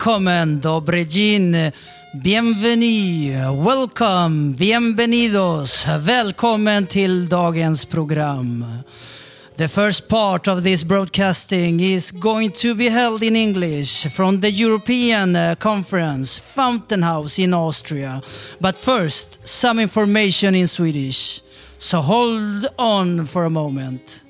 Välkommen, dobry bienveni, welcome, bienvenidos. Välkommen till dagens program. The first part of this broadcasting is going to be held in English from the European uh, Conference, Fountain House in Austria. But first, some information in Swedish. So hold on for a moment.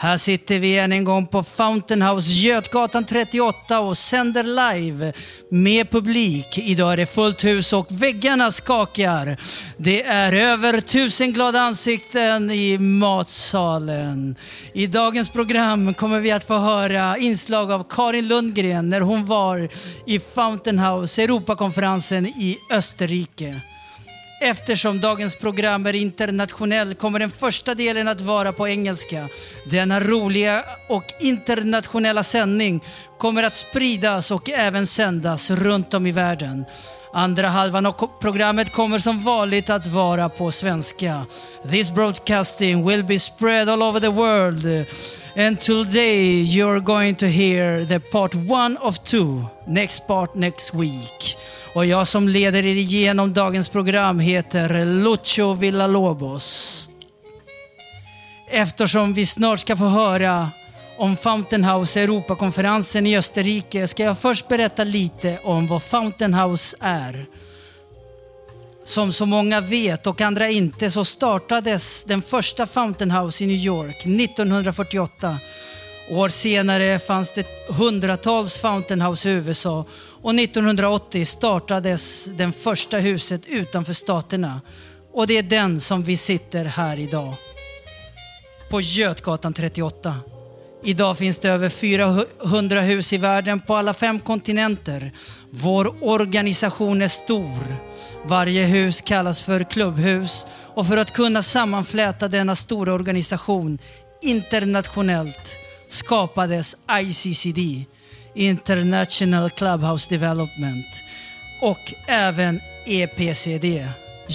Här sitter vi än en gång på Fountain House Götgatan 38 och sänder live med publik. Idag är det fullt hus och väggarna skakar. Det är över tusen glada ansikten i matsalen. I dagens program kommer vi att få höra inslag av Karin Lundgren när hon var i Fountain House Europakonferensen i Österrike. Eftersom dagens program är internationell kommer den första delen att vara på engelska. Denna roliga och internationella sändning kommer att spridas och även sändas runt om i världen. Andra halvan av programmet kommer som vanligt att vara på svenska. This broadcasting will be spread all over the world. And today you're going to hear the part one of two. Next part next week. Och jag som leder er igenom dagens program heter Lucio Villalobos. Eftersom vi snart ska få höra om Fountain House Europakonferensen i Österrike ska jag först berätta lite om vad Fountain House är. Som så många vet och andra inte så startades den första Fountain House i New York 1948. År senare fanns det hundratals Fountain House i USA och 1980 startades den första huset utanför staterna. Och det är den som vi sitter här idag. På Götgatan 38. Idag finns det över 400 hus i världen på alla fem kontinenter. Vår organisation är stor. Varje hus kallas för klubbhus och för att kunna sammanfläta denna stora organisation internationellt skapades ICCD, International Clubhouse Development och även EPCD,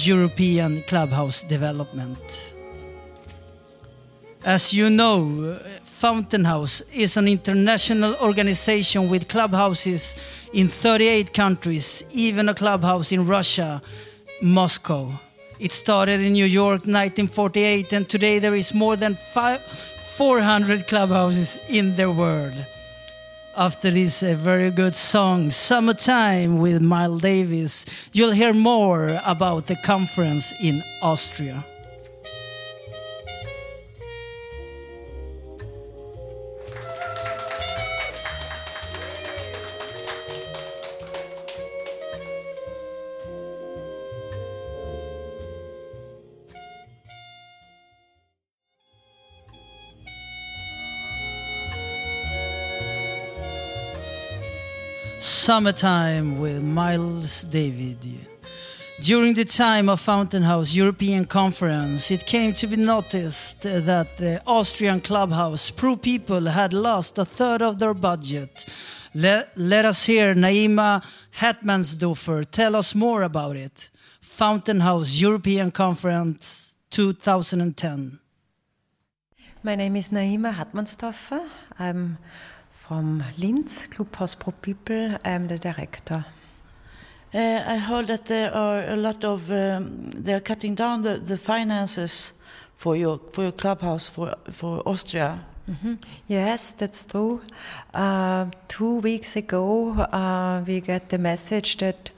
European Clubhouse Development. As you know, Fountain House is an international organization with clubhouses in 38 countries, even a clubhouse in Russia, Moscow. It started in New York 1948 and today there is more than 400 clubhouses in the world. After this a very good song, Summertime with Miles Davis, you'll hear more about the conference in Austria. Summertime with Miles David. During the time of Fountain House European Conference, it came to be noticed that the Austrian clubhouse Pro People had lost a third of their budget. Let, us hear Naima Hetmansdorfer tell us more about it. Fountain House European Conference 2010. My name is Naima Hartmannsdorfer. I'm from Linz, Clubhouse Pro People. I'm the director. Uh, I heard that there are a lot of um, they are cutting down the, the finances for your for your clubhouse for for Austria. Mhm. Yes, that's true. Uh, two weeks ago, uh, we got the message that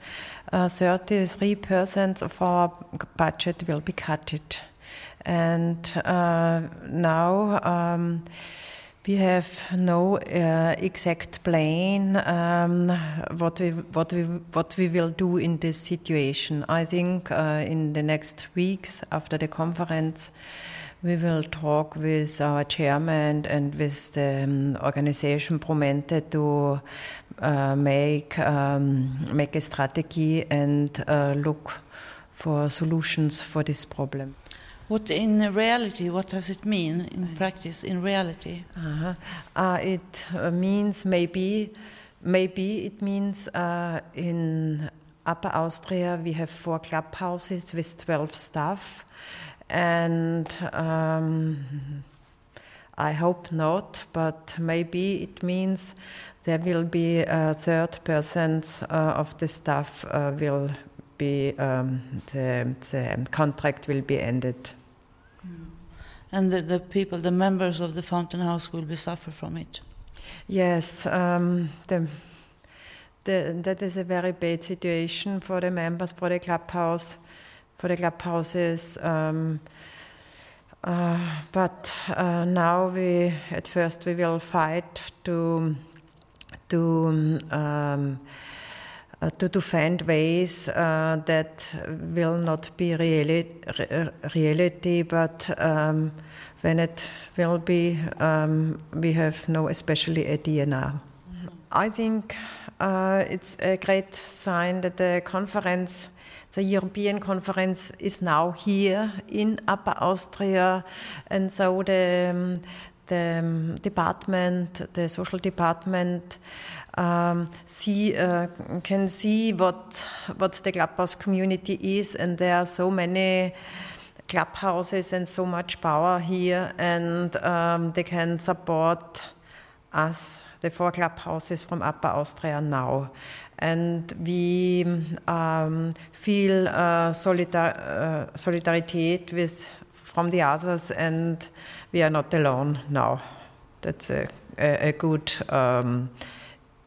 uh, 33% of our budget will be cut. And uh, now um, we have no uh, exact plan um, what we what we what we will do in this situation. I think uh, in the next weeks after the conference, we will talk with our chairman and with the um, organization Promente to uh, make um, make a strategy and uh, look for solutions for this problem. What in reality? What does it mean in practice? In reality, Uh-huh. Uh, it uh, means maybe, maybe it means uh, in Upper Austria we have four clubhouses with 12 staff, and um, I hope not, but maybe it means there will be a third persons uh, of the staff uh, will be um, the, the contract will be ended. and the, the people, the members of the Fountain House, will be suffer from it. Yes, um, the, the, that is a very bad situation for the members, for the clubhouse, for the clubhouses. Um, uh, but uh, now we, at first, we will fight to to um, to, to find ways uh, that will not be reali- re- reality, but um, when it will be, um, we have no especially idea now. I think uh, it's a great sign that the conference, the European conference, is now here in Upper Austria, and so the um, the um, department, the social department, um, see uh, can see what what the clubhouse community is, and there are so many clubhouses and so much power here, and um, they can support us, the four clubhouses from Upper Austria now. And we um, feel uh, solidar- uh, solidarity with from the others, and we are not alone now. That's a, a, a good um,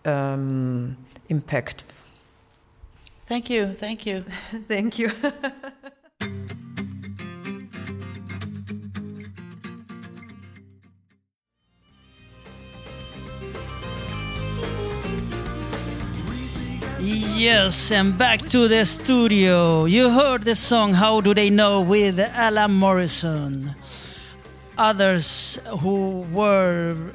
um, impact. Thank you, thank you. Thank you. Yes, and back to the studio. You heard the song How Do They Know with Alan Morrison. Others who were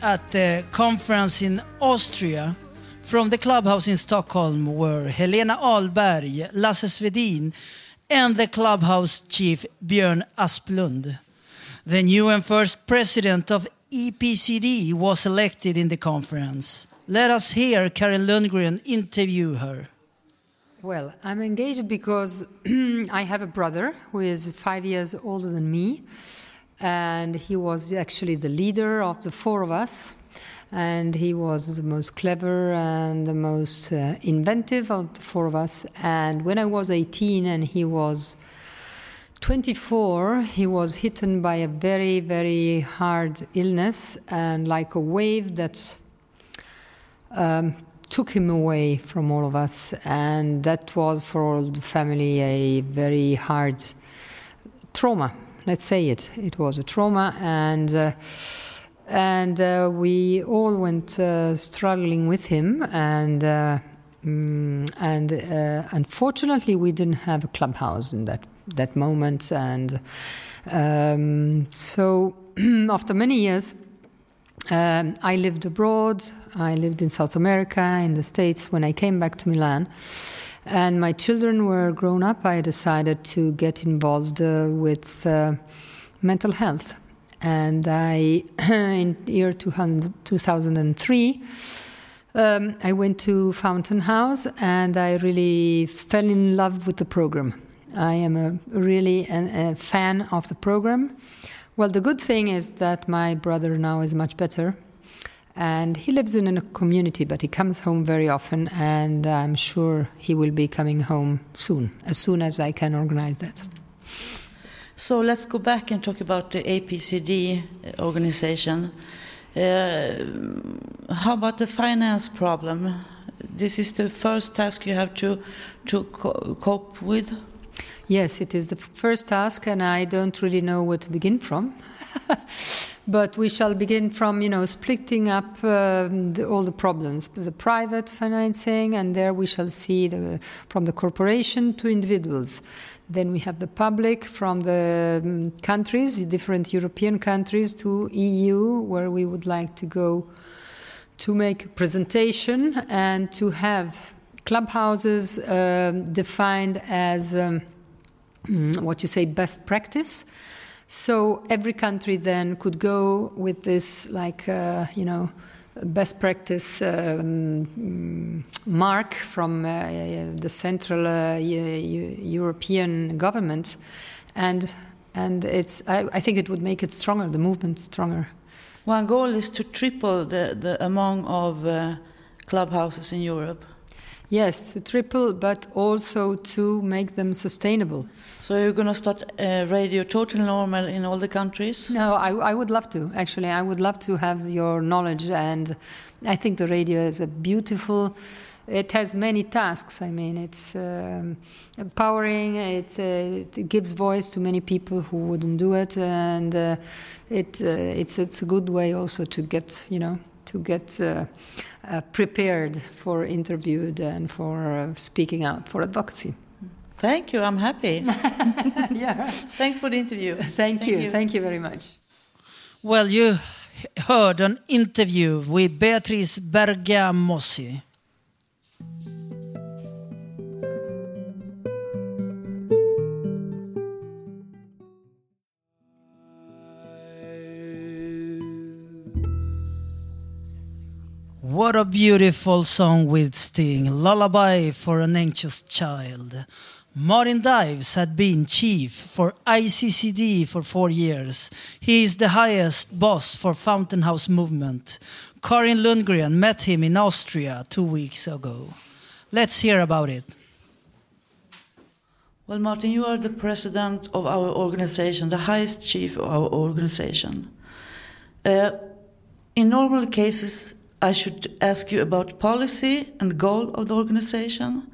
at the conference in Austria from the clubhouse in Stockholm were Helena Ahlberg, Lasse Svedin, and the clubhouse chief Björn Asplund. The new and first president of EPCD was elected in the conference. Let us hear Karen Lundgren interview her. Well, I'm engaged because I have a brother who is five years older than me, and he was actually the leader of the four of us. And he was the most clever and the most uh, inventive of the four of us. And when I was 18 and he was 24, he was hit by a very, very hard illness and like a wave that um, took him away from all of us, and that was for all the family a very hard trauma. Let's say it. It was a trauma, and uh, and uh, we all went uh, struggling with him, and uh, mm, and uh, unfortunately, we didn't have a clubhouse in that that moment, and um, so after many years. Um, I lived abroad. I lived in South America, in the States. When I came back to Milan, and my children were grown up, I decided to get involved uh, with uh, mental health. And I, in year 200, 2003, um, I went to Fountain House, and I really fell in love with the program. I am a really an, a fan of the program Well, the good thing is that my brother now is much better. And he lives in a community, but he comes home very often, and I'm sure he will be coming home soon, as soon as I can organize that. So let's go back and talk about the APCD organization. Uh, how about the finance problem? This is the first task you have to to co- cope with. Yes, it is the first task, and I don't really know where to begin from. but we shall begin from, you know, splitting up um, the, all the problems, the private financing, and there we shall see the, from the corporation to individuals. Then we have the public from the um, countries, different European countries, to EU, where we would like to go to make a presentation and to have clubhouses um, defined as um, mm, what you say best practice. So every country then could go with this, like uh, you know, best practice um, mark from uh, the Central uh, European government, and and it's I, I think it would make it stronger, the movement stronger. One goal is to triple the, the amount of uh, clubhouses in Europe. Yes, to triple, but also to make them sustainable. So you're going to start uh, radio total normal in all the countries? No, I, I would love to. Actually, I would love to have your knowledge, and I think the radio is a beautiful. It has many tasks. I mean, it's um, empowering. It, uh, it, gives voice to many people who wouldn't do it, and uh, it uh, it's it's a good way also to get you know to get uh, uh, prepared for interviewed and for speaking out for advocacy. Thank you. I'm happy. yeah. Thanks for the interview. Thank, Thank you. you. Thank you very much. Well, you heard an interview with Beatrice Bergamossi. What a beautiful song with Sting, Lullaby for an Anxious Child. Martin Dives had been chief for ICCD for four years. He is the highest boss for Fountain House Movement. Karin Lundgren met him in Austria two weeks ago. Let's hear about it. Well, Martin, you are the president of our organization, the highest chief of our organization. Uh, in normal cases, I should ask you about policy and goal of the organization,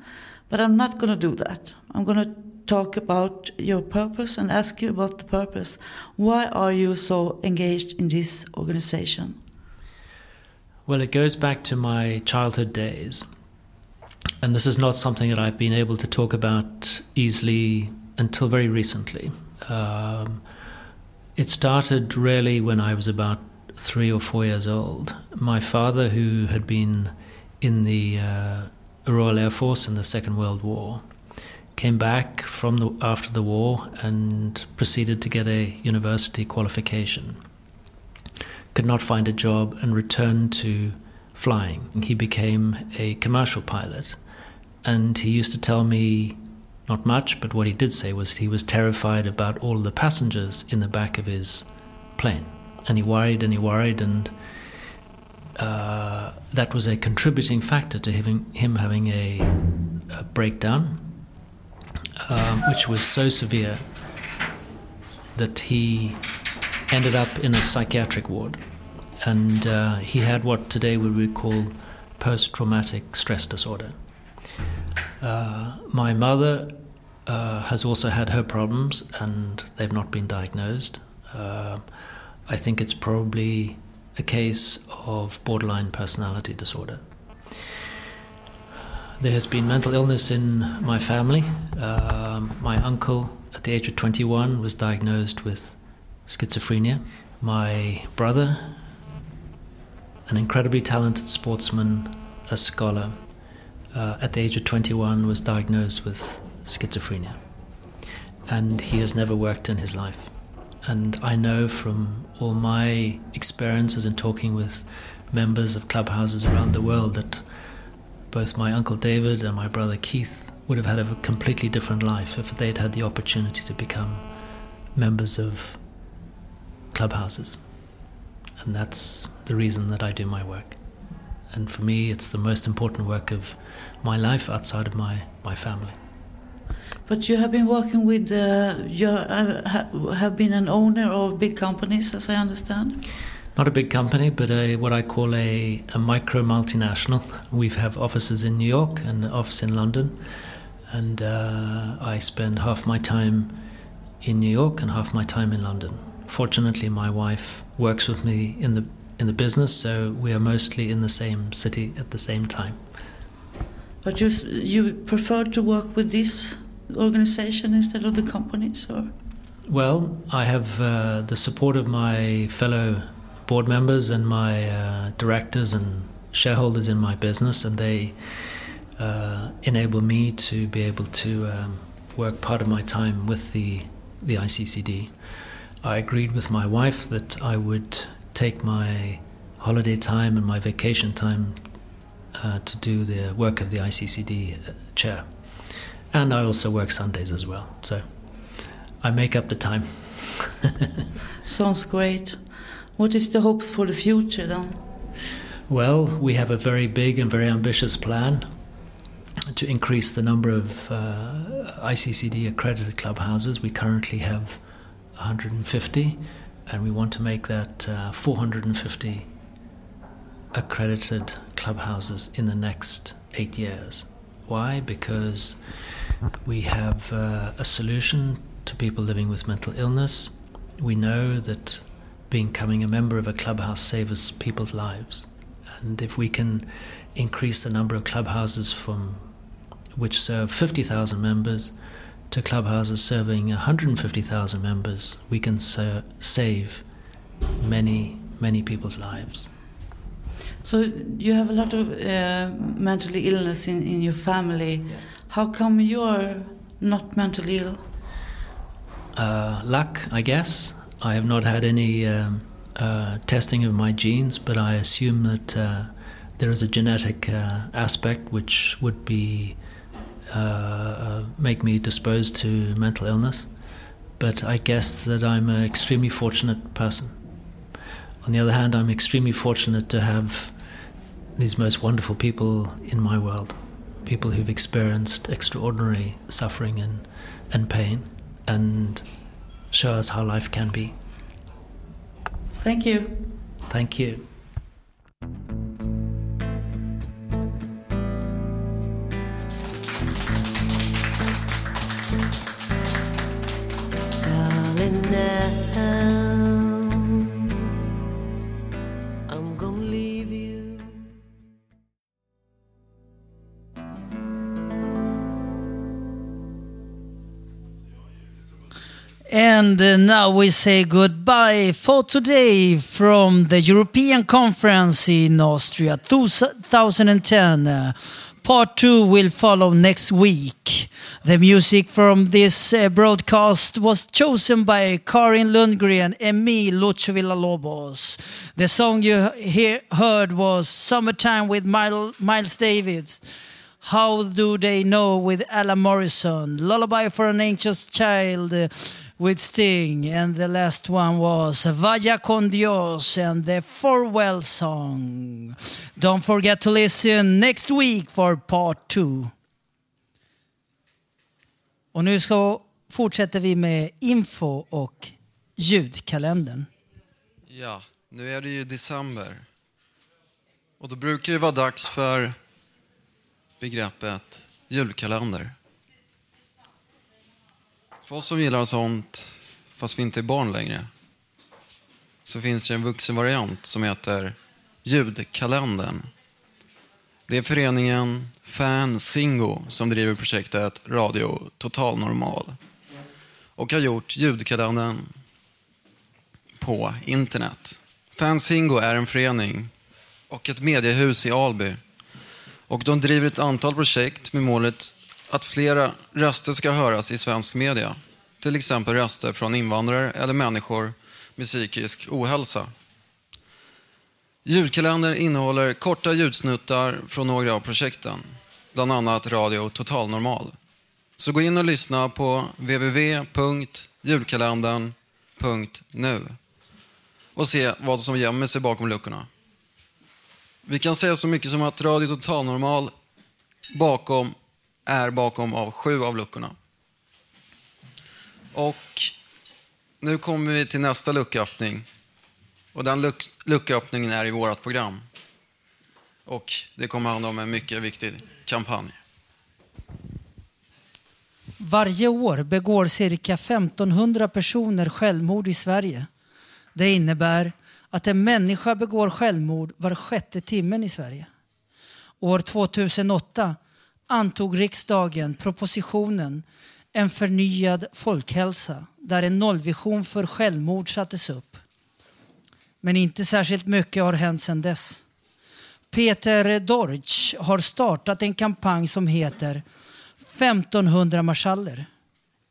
but I'm not going to do that. I'm going to talk about your purpose and ask you about the purpose. Why are you so engaged in this organization? Well, it goes back to my childhood days. And this is not something that I've been able to talk about easily until very recently. Um, it started really when I was about three or four years old. My father, who had been in the uh, Royal Air Force in the Second World War, came back from the, after the war and proceeded to get a university qualification. Could not find a job and returned to flying. He became a commercial pilot, and he used to tell me not much, but what he did say was he was terrified about all the passengers in the back of his plane and he worried and he worried, and uh, that was a contributing factor to him, him having a, a breakdown, um, which was so severe that he ended up in a psychiatric ward. And uh, he had what today we would call post traumatic stress disorder. Uh, my mother uh, has also had her problems, and they've not been diagnosed. I think it's probably a case of borderline personality disorder. There has been mental illness in my family. Um, my uncle, at the age of 21, was diagnosed with schizophrenia. My brother, an incredibly talented sportsman, a scholar, uh, at the age of 21, was diagnosed with schizophrenia. And he has never worked in his life. And I know from all my experiences in talking with members of clubhouses around the world that both my uncle David and my brother Keith would have had a completely different life if they'd had the opportunity to become members of clubhouses. And that's the reason that I do my work. And for me, it's the most important work of my life outside of my, my family. But you have been working with, uh, you uh, have been an owner of big companies, as I understand. Not a big company, but a, what I call a, a micro multinational. We have offices in New York and an office in London. And uh, I spend half my time in New York and half my time in London. Fortunately, my wife works with me in the in the business, so we are mostly in the same city at the same time. But you you prefer to work with this organization instead of the companies, or? Well, I have uh, the support of my fellow board members and my uh, directors and shareholders in my business, and they uh, enable me to be able to um, work part of my time with the the ICCD. I agreed with my wife that I would take my holiday time and my vacation time uh, to do the work of the ICCD uh, chair. And I also work Sundays as well. So I make up the time. Sounds great. What is the hope for the future then? Well, we have a very big and very ambitious plan to increase the number of uh, ICCD accredited clubhouses. We currently have 150, and we want to make that uh, 450 accredited clubhouses in the next eight years. Why? Because we have uh, a solution to people living with mental illness. We know that becoming a member of a clubhouse saves people's lives. And if we can increase the number of clubhouses from which serve 50,000 members to clubhouses serving 150,000 members, we can ser- save many, many people's lives. So you have a lot of uh, mental illness in, in your family. Yeah. How come you're not mentally ill? Uh, luck, I guess. I have not had any um, uh, testing of my genes, but I assume that uh, there is a genetic uh, aspect which would be uh, make me disposed to mental illness. But I guess that I'm an extremely fortunate person. On the other hand, I'm extremely fortunate to have these most wonderful people in my world, people who've experienced extraordinary suffering and, and pain, and show us how life can be. Thank you. Thank you. And now we say goodbye for today from the European Conference in Austria 2010. Uh, part two will follow next week. The music from this uh, broadcast was chosen by Karin Lundgren and me, Lucio Villalobos. The song you hear, heard was Summertime with Miles Davis. How Do They Know with Alan Morrison. Lullaby for an Anxious Child with Sting. And the last one was Vaya con Dios and the Farewell Song. Don't forget to listen next week for part two. Och nu ska, fortsätter vi med info och ljudkalendern. Ja, nu är det ju december. Och då brukar det vara dags för begreppet julkalender. För oss som gillar sånt, fast vi inte är barn längre, så finns det en vuxenvariant som heter Ljudkalendern. Det är föreningen Fan Singo som driver projektet Radio Total Normal och har gjort ljudkalendern på internet. Fanzingo är en förening och ett mediehus i Alby. Och de driver ett antal projekt med målet att flera röster ska höras i svensk media. Till exempel röster från invandrare eller människor med psykisk ohälsa. Ljudkalendern innehåller korta ljudsnuttar från några av projekten, bland annat Radio Total Normal. Så gå in och lyssna på www.julkalendern.nu. och se vad som gömmer sig bakom luckorna. Vi kan säga så mycket som att Radio Total Normal bakom, är bakom av sju av luckorna. Och nu kommer vi till nästa lucköppning. Och den luck lucköppningen är i vårt program. Och det kommer handla om en mycket viktig kampanj. Varje år begår cirka 1500 personer självmord i Sverige. Det innebär att en människa begår självmord var sjätte timmen i Sverige. År 2008 antog riksdagen propositionen En förnyad folkhälsa där en nollvision för självmord sattes upp. Men inte särskilt mycket har hänt sedan dess. Peter Dortch har startat en kampanj som heter 1500 marschaller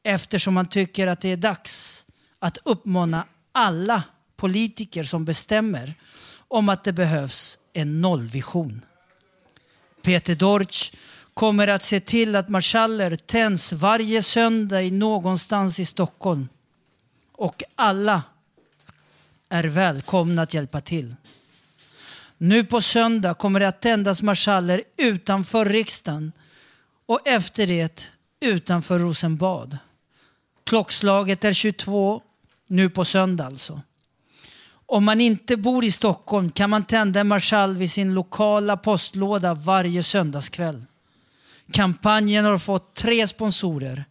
eftersom han tycker att det är dags att uppmana alla politiker som bestämmer om att det behövs en nollvision. Peter Dortch kommer att se till att marschaller tänds varje söndag i någonstans i Stockholm. Och alla är välkomna att hjälpa till. Nu på söndag kommer det att tändas marschaller utanför riksdagen och efter det utanför Rosenbad. Klockslaget är 22, nu på söndag alltså. Om man inte bor i Stockholm kan man tända en marschall vid sin lokala postlåda varje söndagskväll. Kampanjen har fått tre sponsorer.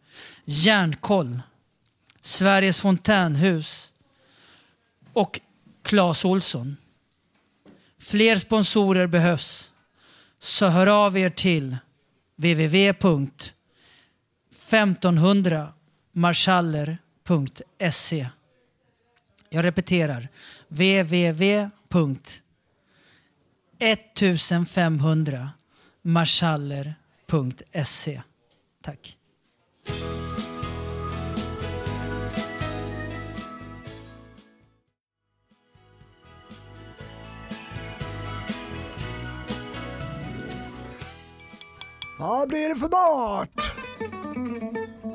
Järnkoll, Sveriges fontänhus och Clas Olsson. Fler sponsorer behövs. Så hör av er till www.1500marschaller.se Jag repeterar www.1500marschaller.se Tack. Vad blir det för mat?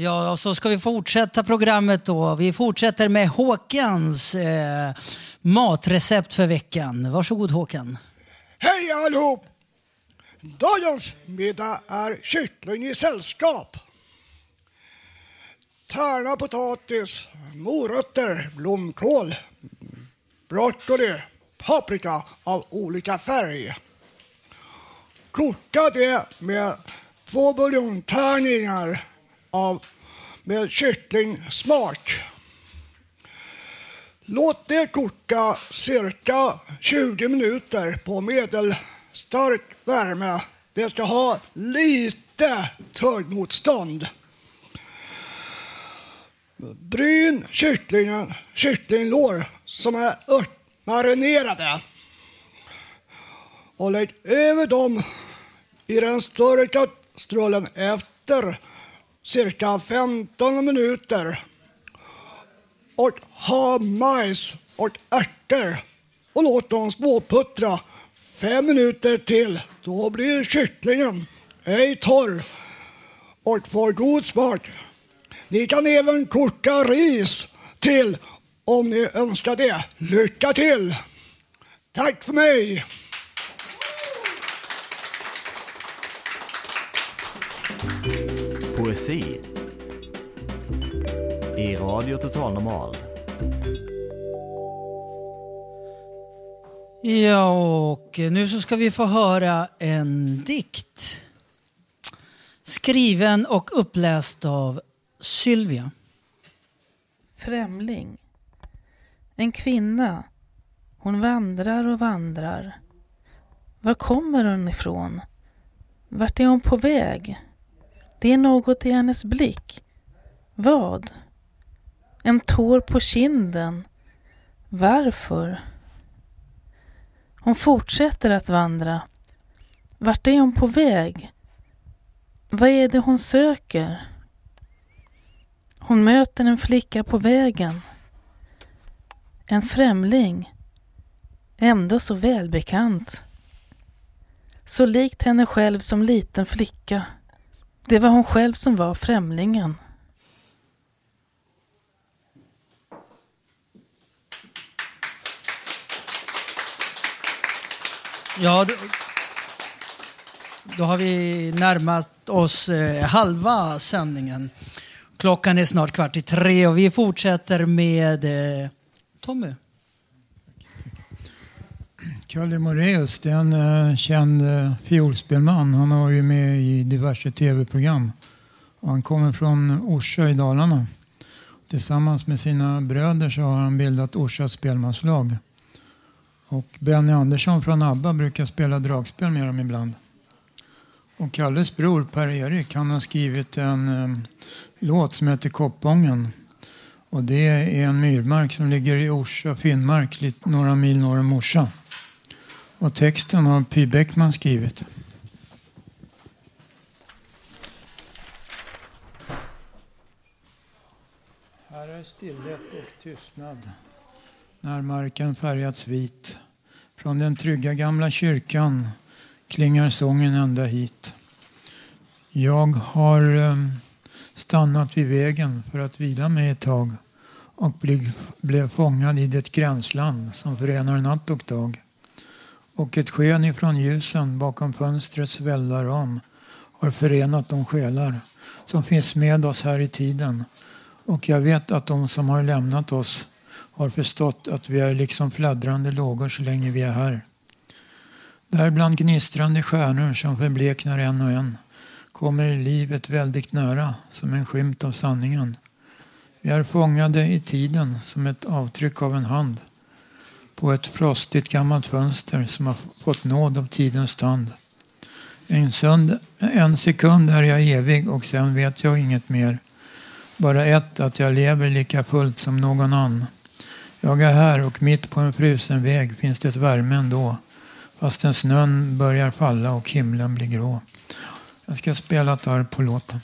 Ja, och så ska vi fortsätta programmet då. Vi fortsätter med Håkans eh, matrecept för veckan. Varsågod Håkan. Hej allihop! Dagens middag är kyckling i sällskap. Tärna potatis, morötter, blomkål, broccoli, paprika av olika färg. Koka det med två buljongtärningar av, med kycklingsmak. Låt det koka cirka 20 minuter på medelstark värme. Det ska ha lite tuggmotstånd. Bryn kycklingen, kycklinglår som är örtmarinerade och lägg över dem i den större kastrullen efter cirka 15 minuter och ha majs och ärtor och låt dem småputtra fem minuter till. Då blir kycklingen ej torr och får god smak. Ni kan även koka ris till om ni önskar det. Lycka till! Tack för mig! Poesi i Radio Total Normal. Ja, och nu så ska vi få höra en dikt. Skriven och uppläst av Sylvia. Främling. En kvinna. Hon vandrar och vandrar. Var kommer hon ifrån? Vart är hon på väg? Det är något i hennes blick. Vad? En tår på kinden. Varför? Hon fortsätter att vandra. Vart är hon på väg? Vad är det hon söker? Hon möter en flicka på vägen. En främling. Ändå så välbekant. Så likt henne själv som liten flicka. Det var hon själv som var främlingen. Ja, då, då har vi närmat oss eh, halva sändningen. Klockan är snart kvart i tre och vi fortsätter med eh, Tommy. Kalle Moraeus, det är en uh, känd uh, fiolspelman. Han har varit med i diverse tv-program. Och han kommer från Orsa i Dalarna. Tillsammans med sina bröder så har han bildat Orsas spelmanslag. Och Benny Andersson från ABBA brukar spela dragspel med dem ibland. Och Kalles bror Per-Erik han har skrivit en um, låt som heter Koppången. Och det är en myrmark som ligger i Orsa, Finnmark, lite, några mil norr om Orsa. Och texten har Py Bäckman skrivit. Här är stillhet och tystnad när marken färgats vit. Från den trygga gamla kyrkan klingar sången ända hit. Jag har ehm, stannat vid vägen för att vila mig ett tag och blev fångad i det gränsland som förenar natt och dag. Och ett sken ifrån ljusen bakom fönstrets välda ram har förenat de själar som finns med oss här i tiden. Och jag vet att de som har lämnat oss har förstått att vi är liksom fladdrande lågor så länge vi är här. Där bland gnistrande stjärnor som förbleknar en och en kommer livet väldigt nära som en skymt av sanningen. Vi är fångade i tiden som ett avtryck av en hand på ett frostigt gammalt fönster som har fått nåd av tidens tand. En, sund, en sekund är jag evig och sen vet jag inget mer. Bara ett, att jag lever lika fullt som någon annan. Jag är här och mitt på en frusen väg finns det värme ändå. Fastän snön börjar falla och himlen blir grå. Jag ska spela ett arv på låten.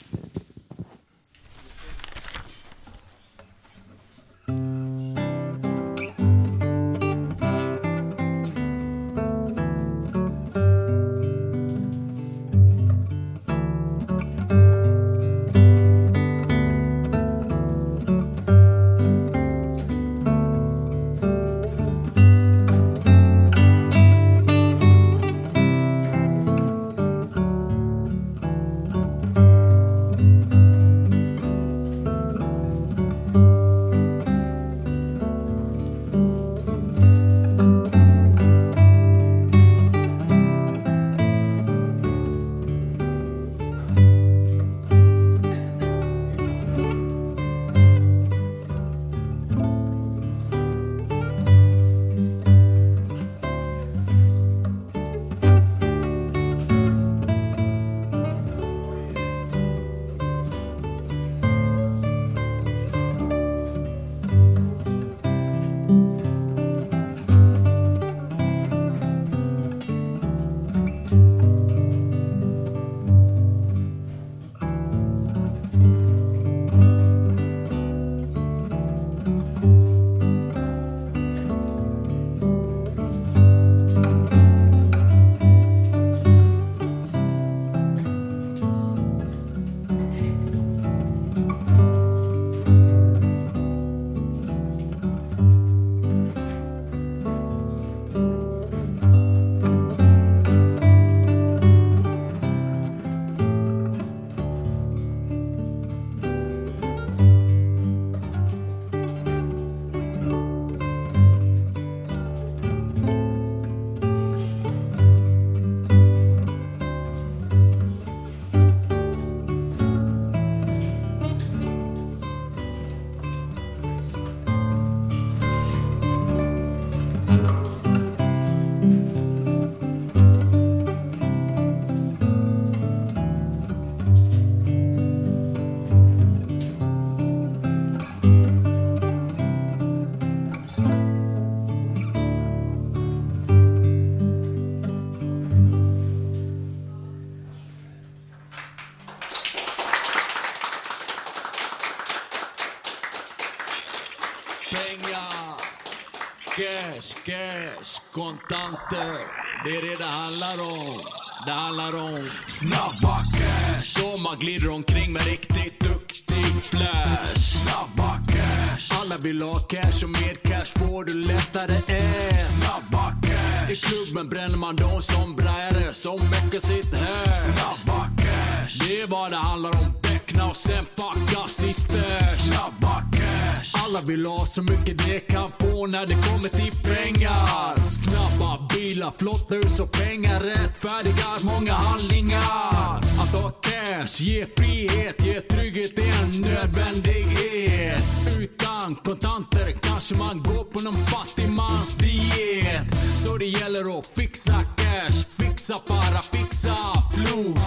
Cash, kontanter. Det är det det handlar om. Det handlar om snabba cash. Så man glider omkring med riktigt duktig flash. Snabba cash. Alla vill ha cash och mer cash får du lättare än. Snabba cash. I klubben bränner man de som brajare som väcker sitt här. Snabba cash. Det är vad det handlar om egna och sen packa sisters. Snabba cash. Alla vill ha så mycket de kan få när det kommer till pengar. Snabba bilar, flotta hus och pengar rättfärdigar många handlingar. Att ha cash ger frihet, ger trygghet, det är en nödvändighet. Utan kontanter kanske man går på någon fattig mans diet. Så det gäller att fixa cash, fixa para, fixa plus.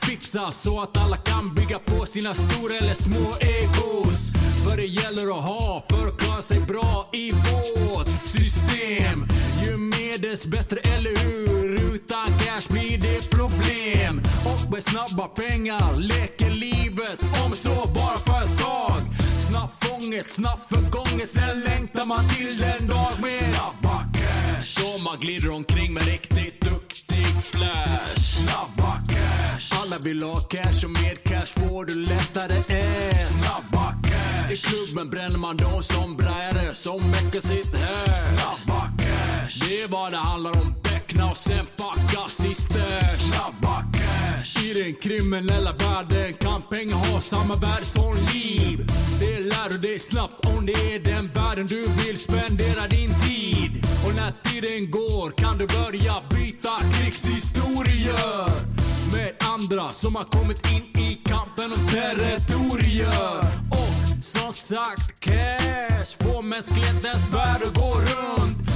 Fixa så att alla kan bygga på sina stora eller små egos. För det gäller att ha för att klara sig bra i vårt system. Ju mer dess bättre, eller hur? Med snabba pengar leker livet om så bara för ett tag. Snabbt fånget, snabbt förgånget, sen längtar man till den dag med snabba cash. Så man glider omkring med riktigt duktig flash. Snabba cash. Alla vill ha cash och med cash får du lättare än. Snabba cash. I klubben bränner man de som brajare som väcker sitt här. Snabba cash. Det är vad det handlar om. Räkna och sen packa sister. Snabba cash. I den kriminella världen kan pengar ha samma värde som liv. Det lär du dig snabbt om det är den världen du vill spendera din tid. Och när tiden går kan du börja byta krigshistorier med andra som har kommit in i kampen om territorier. Och som sagt, cash får mänsklighetens värld att gå runt.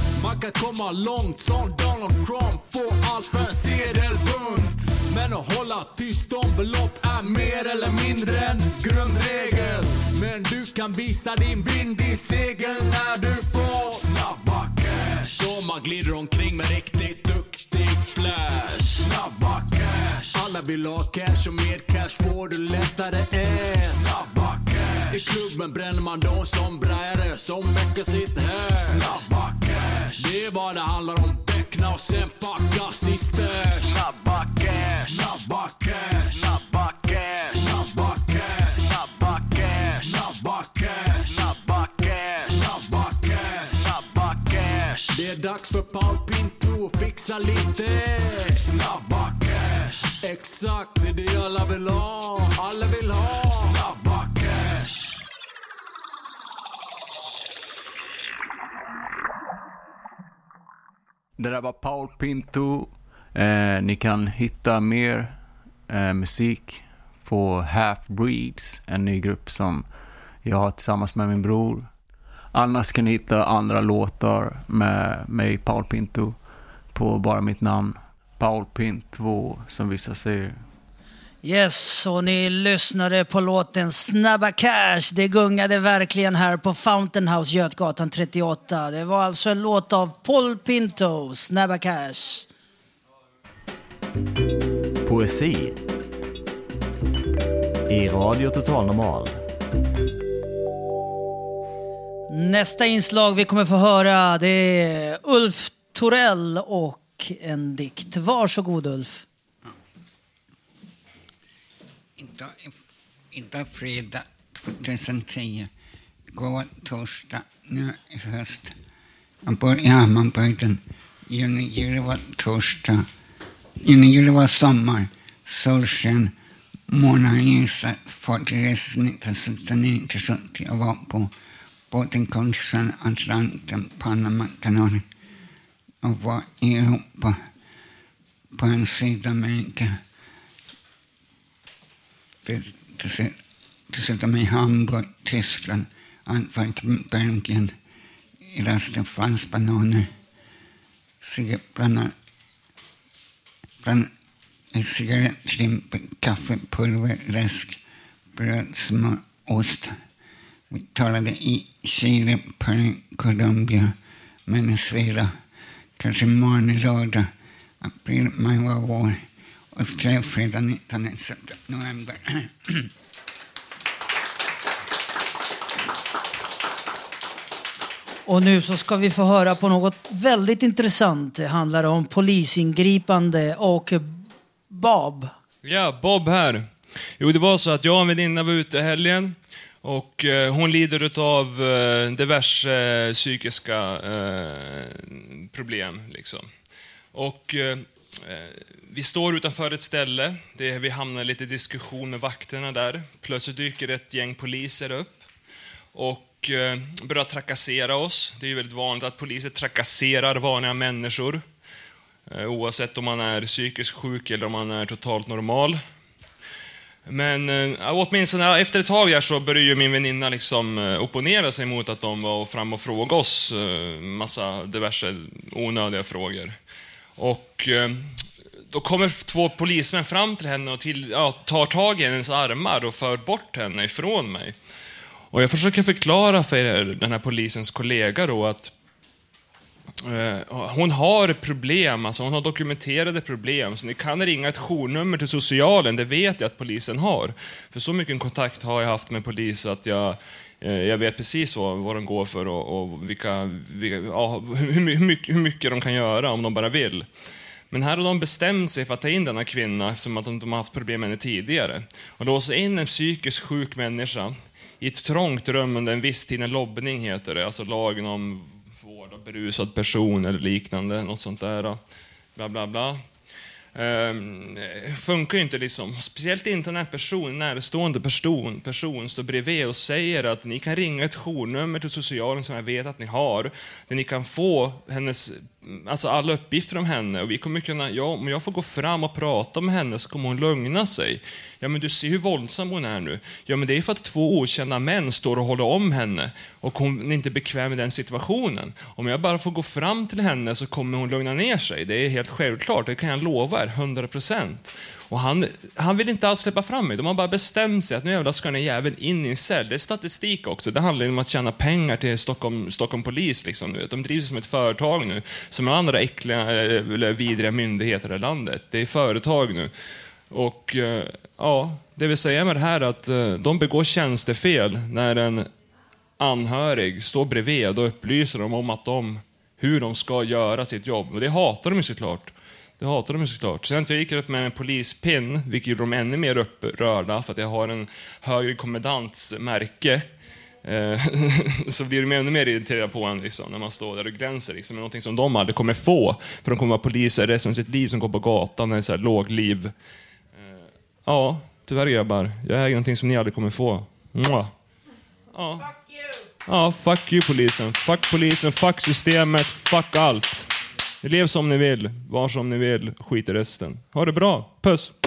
Man kan komma långt som Donald Trump, få allt för en sedelbunt. Men att hålla tyst om belopp är mer eller mindre en grundregel. Men du kan visa din vind i segel när du får snabba cash. Så man glider omkring med riktigt duktig flash. Snabba cash. Alla vill ha cash och mer cash får du lättare ass. Snabba cash. I klubben bränner man de som brajare som väcker sitt hash. Snabba cash. Det är vad det handlar om. Beckna och sen packa sisters Snabba cash. Snabba cash. Snabba Det är dags för Paul Pinto att fixa lite snabba cash. Exakt, det är det alla vill ha. Alla vill ha snabba cash. Det där var Paul Pinto. Eh, ni kan hitta mer eh, musik på Half Breeds, en ny grupp som jag har tillsammans med min bror. Annars kan ni hitta andra låtar med mig, Paul Pinto, på bara mitt namn. Paul Pinto, som vissa säger. Yes, och ni lyssnade på låten Snabba Cash. Det gungade verkligen här på Fountain House, Götgatan 38. Det var alltså en låt av Paul Pinto, Snabba Cash. Poesi i Radio Total Normal. Nästa inslag vi kommer få höra det är Ulf Torell och en dikt. Varsågod Ulf. Idag, idag fredag 2010. Går torsdag nu i höst. Man bor i Hammarbygden. juni, juli var torsdag. Juni, juli var sommar. Solsken. Månaden ljusa. Fartygsresan 1969 till 70. Jag var på båten Atlanten, Panamakanalen. Och var i Europa. På en Sydamerika. Dessutom i Hamburg, Tyskland, Antwerpen, Belgien. I resten fanns bananer, cigarettblandare, bland cigarettlimper, läsk, bröd, smör, ost. Vi talade i Chile, Peru, Colombia, Venezuela, kanske morgon, lördag, april, maj var vår och fredag 19 november. Och nu så ska vi få höra på något väldigt intressant. Det handlar om polisingripande och Bob. Ja, Bob här. Jo, det var så att jag och en väninna var ute i helgen och eh, hon lider av eh, diverse eh, psykiska problem. Liksom. Och vi står utanför ett ställe, det, vi hamnar lite i diskussion med vakterna där. Plötsligt dyker ett gäng poliser upp och börjar trakassera oss. Det är ju väldigt vanligt att poliser trakasserar vanliga människor. Oavsett om man är psykiskt sjuk eller om man är totalt normal. Men äh, åtminstone efter ett tag där så började ju min väninna liksom eh, opponera sig mot att de var fram och frågade oss äh, massa diverse onödiga frågor. Och äh, då kommer två polismän fram till henne och till, ja, tar tag i hennes armar och för bort henne ifrån mig. Och jag försöker förklara för den här polisens kollega då att Eh, hon har problem, alltså hon har dokumenterade problem, så ni kan ringa ett journummer till socialen, det vet jag att polisen har. För så mycket kontakt har jag haft med polis att jag, eh, jag vet precis vad, vad de går för och, och vilka, vilka ja, hur, mycket, hur mycket de kan göra om de bara vill. Men här har de bestämt sig för att ta in denna kvinna eftersom att de, de har haft problem med henne tidigare. Och låsa in en psykiskt sjuk människa i ett trångt rum under en viss tid, en lobbning heter det, alltså lagen om berusad person eller liknande, något sånt där. Eh, bla, bla, bla. Ehm, funkar ju inte liksom. Speciellt inte när en person, närstående person, person står bredvid och säger att ni kan ringa ett journummer till socialen som jag vet att ni har, där ni kan få hennes, alltså alla uppgifter om henne och vi kommer kunna, ja, om jag får gå fram och prata med henne så kommer hon lugna sig. Ja, men du ser hur våldsam hon är nu. Ja, men det är för att två okända män står och håller om henne och hon är inte bekväm i den situationen. Om jag bara får gå fram till henne så kommer hon lugna ner sig. Det är helt självklart, det kan jag lova er, 100 procent. Och han, han vill inte alls släppa fram mig. De har bara bestämt sig att nu jävlar ska den jäveln in i en cell. Det är statistik också. Det handlar om att tjäna pengar till Stockholm, Stockholm polis. Liksom, De drivs som ett företag nu, som andra äckliga, eh, eller vidriga myndigheter i landet. Det är företag nu. Och eh, ja, det vill säga med det här att eh, de begår tjänstefel när en anhörig står bredvid och upplyser dem om att de, hur de ska göra sitt jobb. Och det hatar de ju såklart. Det hatar de ju såklart. Sen att jag gick upp med en polispinn, vilket gjorde dem ännu mer upprörda, för att jag har en högre kommendantsmärke. Eh, så blir de ännu mer irriterade på en liksom, när man står där och glänser. Liksom, någonting som de aldrig kommer få, för de kommer vara poliser resten av sitt liv som går på gatan så här lågliv. Ja, tyvärr grabbar. Jag äger någonting som ni aldrig kommer få. Mwah. Ja. Fuck you! Ja, fuck you polisen. Fuck polisen, fuck systemet, fuck allt. Lev som ni vill, var som ni vill, skit i resten. Ha det bra, puss!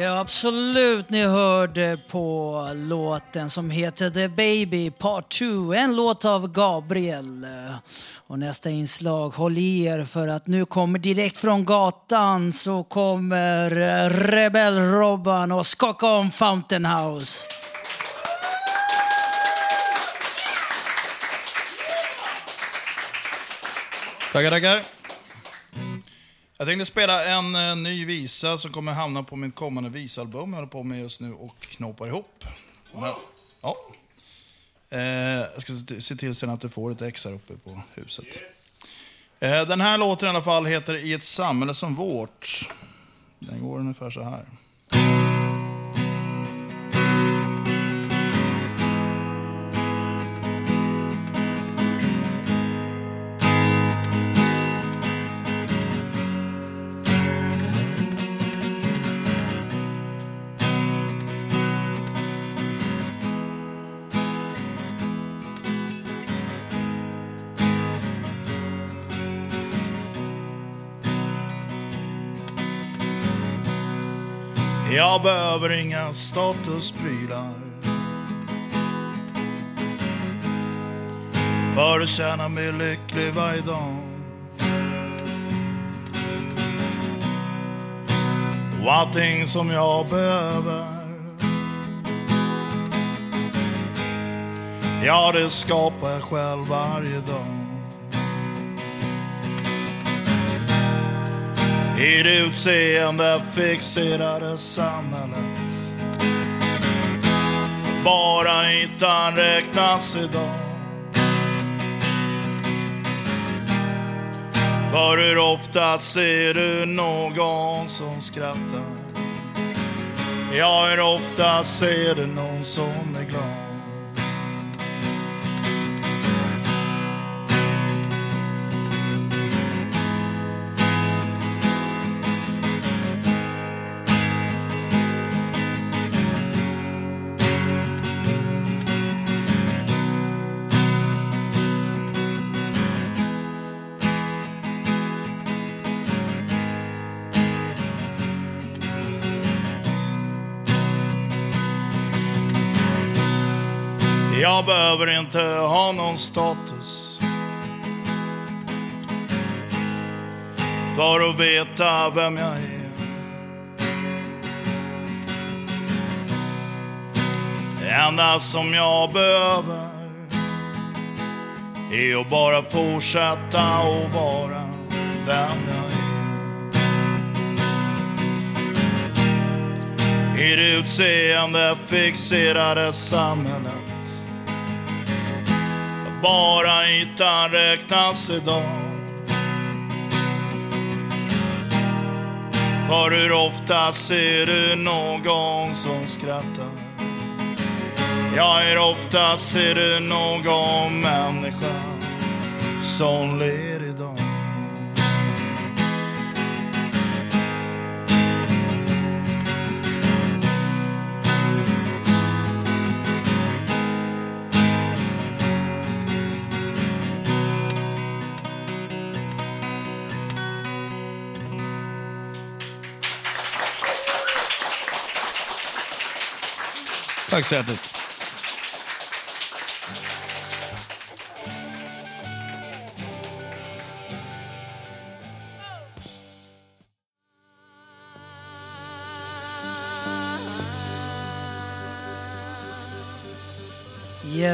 Ja, absolut. Ni hörde på låten som heter The Baby Part 2. En låt av Gabriel. Och nästa inslag, håll i er för att nu kommer direkt från gatan så kommer eh, Rebell-Robban och skaka om Fountain House. Tackar, tackar. Jag tänkte spela en eh, ny visa som kommer hamna på mitt kommande visalbum. Jag håller på med just nu och knåpar ihop. Men, ja. Eh, jag ska se- se till sen att du får ett ex här uppe på huset. Eh, den här låten i alla fall heter I ett samhälle som vårt. Den går ungefär så här. Jag behöver inga statusprylar. För att känna mig lycklig varje dag. Och allting som jag behöver. Ja, det skapar jag själv varje dag. I det utseende fixerade samhället Bara ytan räknas idag För hur ofta ser du någon som skrattar? Ja, hur ofta ser du någon som är glad? Jag behöver inte ha någon status för att veta vem jag är. Det enda som jag behöver är att bara fortsätta att vara den jag är. I det utseende fixerade samhället bara ytan räknas idag För hur ofta ser du någon som skrattar? Ja, hur ofta ser du någon människa som ler idag? Tack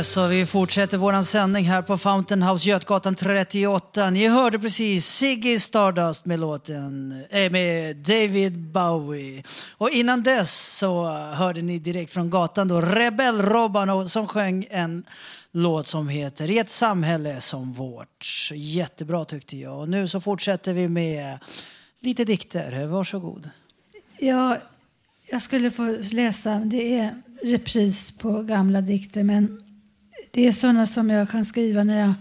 så. Yes, och vi fortsätter vår sändning här på Fountain House Götgatan 38. Ni hörde precis Ziggy Stardust med låten äh, med David Bowie. Och innan dess så hörde ni direkt från gatan då Rebell Robban som sjöng en låt som heter I ett samhälle som vårt. Jättebra tyckte jag. Och nu så fortsätter vi med lite dikter. Varsågod. Ja, jag skulle få läsa. Det är repris på gamla dikter, men det är sådana som jag kan skriva när jag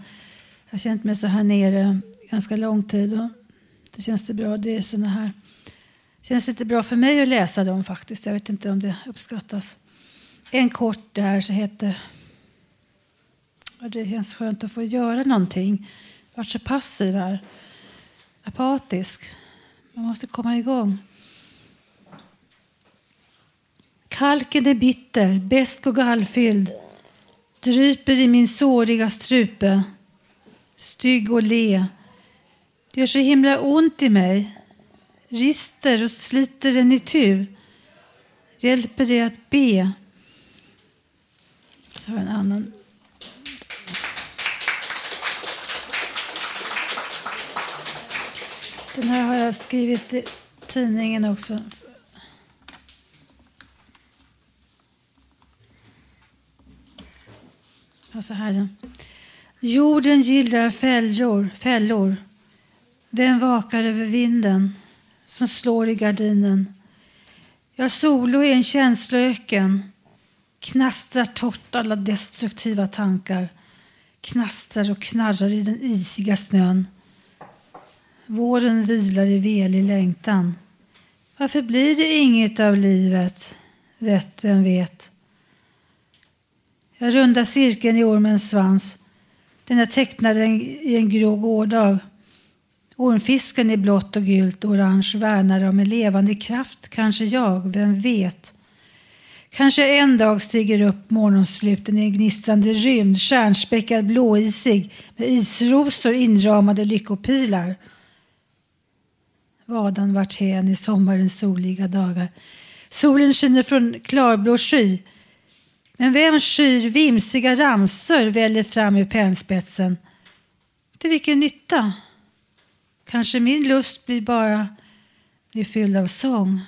har känt mig så här nere ganska lång tid. Och det känns det bra. Det är såna här. Det känns lite bra för mig att läsa dem faktiskt. Jag vet inte om det uppskattas. En kort där så heter och Det känns skönt att få göra någonting. Jag har varit så passiv här. Apatisk. Man måste komma igång. Kalken är bitter, besk och gallfylld, dryper i min såriga strupe. Stygg och le, det gör så himla ont i mig. Rister och sliter den i tu. Hjälper det att be? Så har jag en annan. Den här har jag skrivit i tidningen också. Alltså Herren. Jorden gillrar fällor, fällor. Den vakar över vinden som slår i gardinen. Ja, solo är en känsloöken. Knastrar torrt alla destruktiva tankar. Knastrar och knarrar i den isiga snön. Våren vilar i velig längtan. Varför blir det inget av livet? Vet vem vet. Jag rundar cirkeln i ormens svans. Den är tecknad i en grå gårdag. Ormfisken i blått och gult och orange värnar om en levande kraft, kanske jag, vem vet. Kanske en dag stiger upp morgonsluten i en gnistrande rymd, stjärnspäckad blåisig med isrosor inramade lyckopilar. Vadan vart hän i sommarens soliga dagar. Solen skiner från klarblå sky. Men vem skyr vimsiga ramsor väller fram ur pennspetsen? Till vilken nytta? Kanske min lust blir bara blir fylld av sång.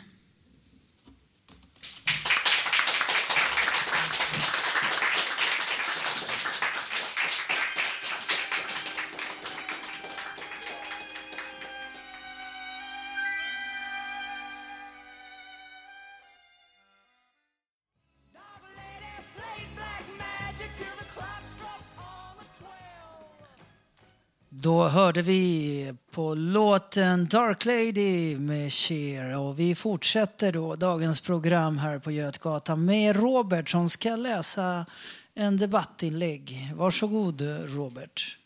Då hörde vi på låten Dark Lady med Cher och vi fortsätter då dagens program här på Götgatan med Robert som ska läsa en debattinlägg. Varsågod Robert.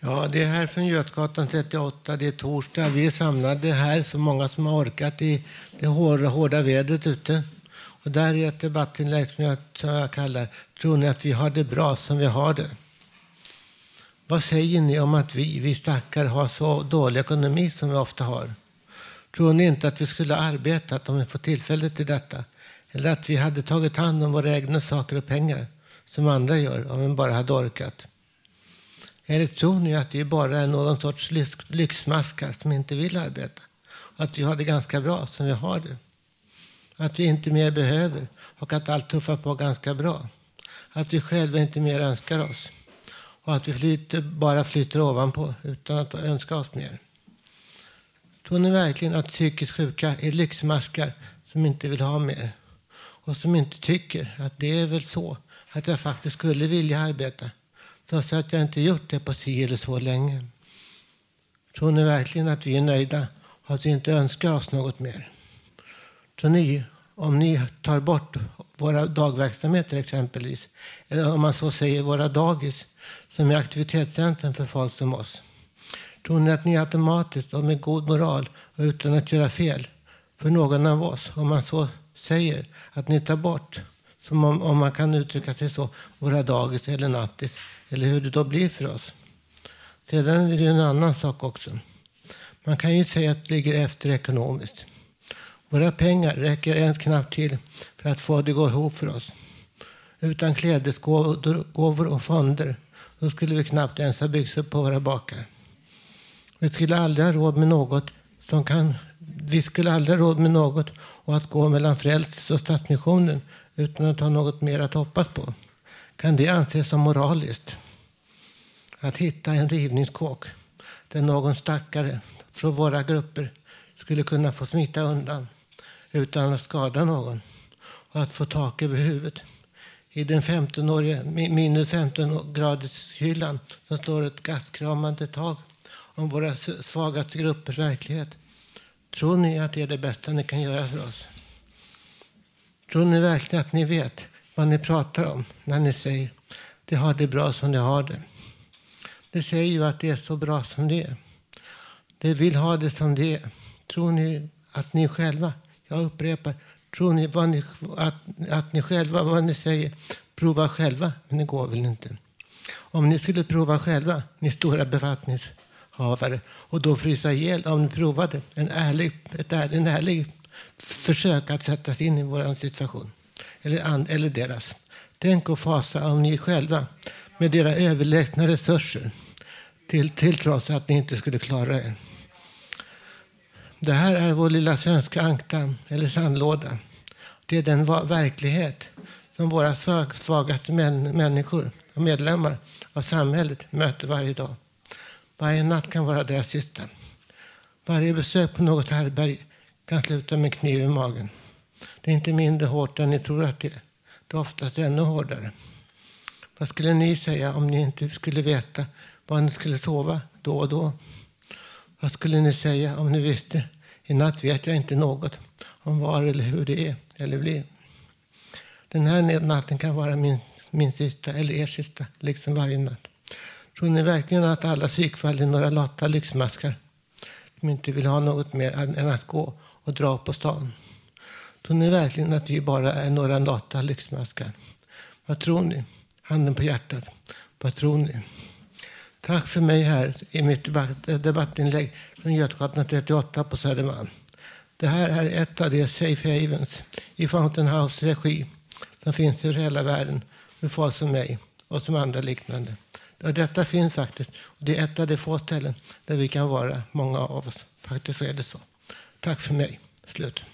Ja, det är här från Götgatan 38. Det är torsdag. Vi är samlade här, så många som har orkat i det hårda, hårda vädret ute. Och där är ett debattinlägg som jag, som jag kallar Tror ni att vi har det bra som vi har det? Vad säger ni om att vi, vi stackare, har så dålig ekonomi som vi ofta har? Tror ni inte att vi skulle ha arbetat om vi fått tillfälle till detta? Eller att vi hade tagit hand om våra egna saker och pengar, som andra gör, om vi bara hade orkat? Eller tror ni att vi bara är någon sorts lyxmaskar som inte vill arbeta? Och att vi har det ganska bra som vi har det? Att vi inte mer behöver och att allt tuffar på ganska bra? Att vi själva inte mer önskar oss? Och att vi flyter, bara flyter ovanpå utan att önska oss mer. Tror ni verkligen att psykiskt sjuka är lyxmaskar som inte vill ha mer? Och som inte tycker att det är väl så att jag faktiskt skulle vilja arbeta trots att jag inte gjort det på si eller så länge? Tror ni verkligen att vi är nöjda och att vi inte önskar oss något mer? Tror ni, om ni tar bort våra dagverksamheter exempelvis, eller om man så säger våra dagis, som är aktivitetscentrum för folk som oss. Tror ni att ni automatiskt och med god moral och utan att göra fel för någon av oss, om man så säger, att ni tar bort, som om, om man kan uttrycka sig så, våra dagis eller nattis, eller hur det då blir för oss? Sedan är det en annan sak också. Man kan ju säga att det ligger efter ekonomiskt. Våra pengar räcker ens knappt till för att få det att gå ihop för oss. Utan klädesgåvor och fonder då skulle vi knappt ens ha byxor på våra bakar. Vi skulle aldrig ha råd med något som kan... Vi skulle aldrig ha råd med något och att gå mellan Frälsningsarmén och Stadsmissionen utan att ha något mer att hoppas på. Kan det anses som moraliskt? Att hitta en rivningskåk där någon stackare från våra grupper skulle kunna få smita undan utan att skada någon och att få tak över huvudet i den 15-åriga, minus 15-graders hyllan som står ett gastkramande tag om våra svagaste gruppers verklighet. Tror ni att det är det bästa ni kan göra för oss? Tror ni verkligen att ni vet vad ni pratar om när ni säger det har det bra som det har det? Det säger ju att det är så bra som det är. Det vill ha det som det är. Tror ni att ni själva, jag upprepar, Tror ni, vad ni att, att ni själva, vad ni säger, prova själva? Men det går väl inte. Om ni skulle prova själva, ni stora befattningshavare, och då frysa ihjäl om ni provade en ärlig, ett ärlig, en ärlig försök att sätta sig in i vår situation, eller, an, eller deras. Tänk och fasa om ni själva med era överlägsna resurser till, till trots att ni inte skulle klara er. Det här är vår lilla svenska ankdamm, eller sandlåda. Det är den verklighet som våra svag, svagaste män, människor och medlemmar av samhället möter varje dag. Varje natt kan vara deras sista. Varje besök på något härberg kan sluta med kniv i magen. Det är inte mindre hårt än ni tror att det är. Det är oftast ännu hårdare. Vad skulle ni säga om ni inte skulle veta var ni skulle sova då och då? Vad skulle ni säga om ni visste i natt vet jag inte något om var eller hur det är eller blir. Den här natten kan vara min, min sista eller er sista, liksom varje natt. Tror ni verkligen att alla psykfall är några lata lyxmaskar som inte vill ha något mer än att gå och dra på stan? Tror ni verkligen att vi bara är några lata lyxmaskar? Vad tror ni? Handen på hjärtat. Vad tror ni? Tack för mig här i mitt eh, debattinlägg från Götgatan 38 på Södermalm. Det här är ett av de safe havens i Fountain House regi som finns över hela världen för folk som mig och som andra liknande. Och detta finns faktiskt. Och det är ett av de få ställen där vi kan vara, många av oss. Faktiskt är det så. Tack för mig. Slut.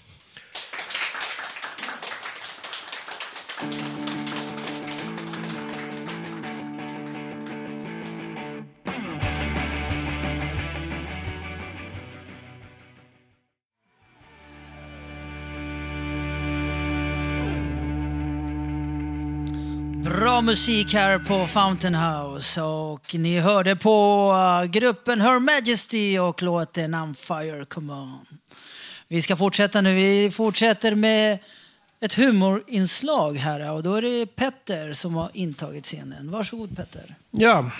Musik här på Fountain House och ni hörde på uh, gruppen Her Majesty och låten I'm Fire Come On. Vi ska fortsätta nu. Vi fortsätter med ett humorinslag här och då är det Petter som har intagit scenen. Varsågod Petter. Ja.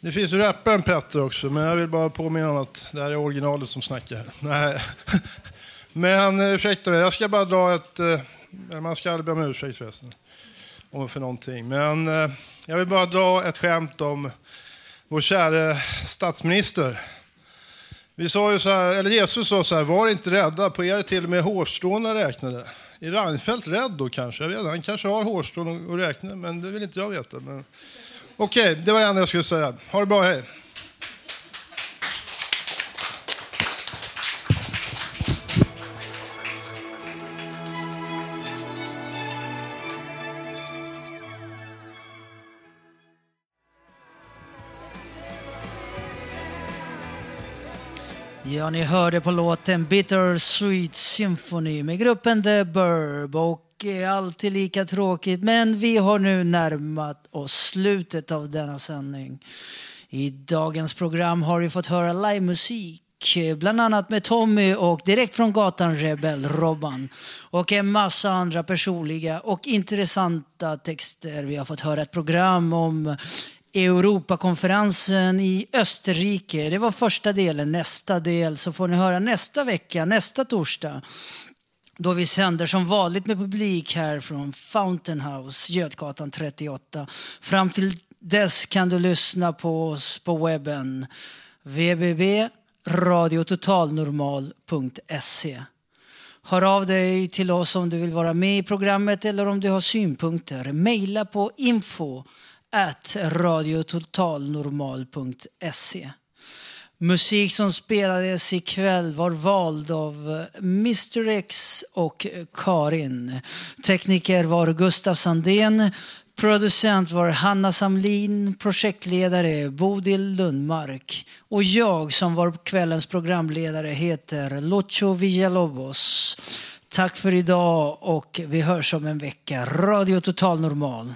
Det finns ju rapparen Petter också, men jag vill bara påminna om att det här är originalet som snackar. Nej. Men eh, ursäkta mig, jag ska bara dra ett... Eh, man ska aldrig be om ursäkt förresten. Om för någonting. Men eh, jag vill bara dra ett skämt om vår käre statsminister. Vi sa ju så här, eller Jesus sa så här, var inte rädda, på er är till och med hårstråna räknade. Är Reinfeldt rädd då kanske? Jag vet, han kanske har hårstrån att räkna, men det vill inte jag veta. Men... Okej, det var det enda jag skulle säga. Ha det bra, hej! Ja, ni hörde på låten Bitter Sweet Symphony med gruppen The Burb och eh, är alltid lika tråkigt men vi har nu närmat oss slutet av denna sändning. I dagens program har vi fått höra livemusik eh, bland annat med Tommy och direkt från gatan Rebel, Robban. Och en massa andra personliga och intressanta texter. Vi har fått höra ett program om Europakonferensen i Österrike. Det var första delen. Nästa del så får ni höra nästa vecka, nästa torsdag. Då vi sänder som vanligt med publik här från Fountain House, Götgatan 38. Fram till dess kan du lyssna på oss på webben. www.radiototalnormal.se Hör av dig till oss om du vill vara med i programmet eller om du har synpunkter. Maila på info at radiototalnormal.se. Musik som spelades ikväll var vald av Mr X och Karin. Tekniker var Gustav Sandén. Producent var Hanna Samlin, projektledare Bodil Lundmark och jag som var kvällens programledare heter Lucho Villalobos. Tack för idag och vi hörs om en vecka. Radio Total Normal.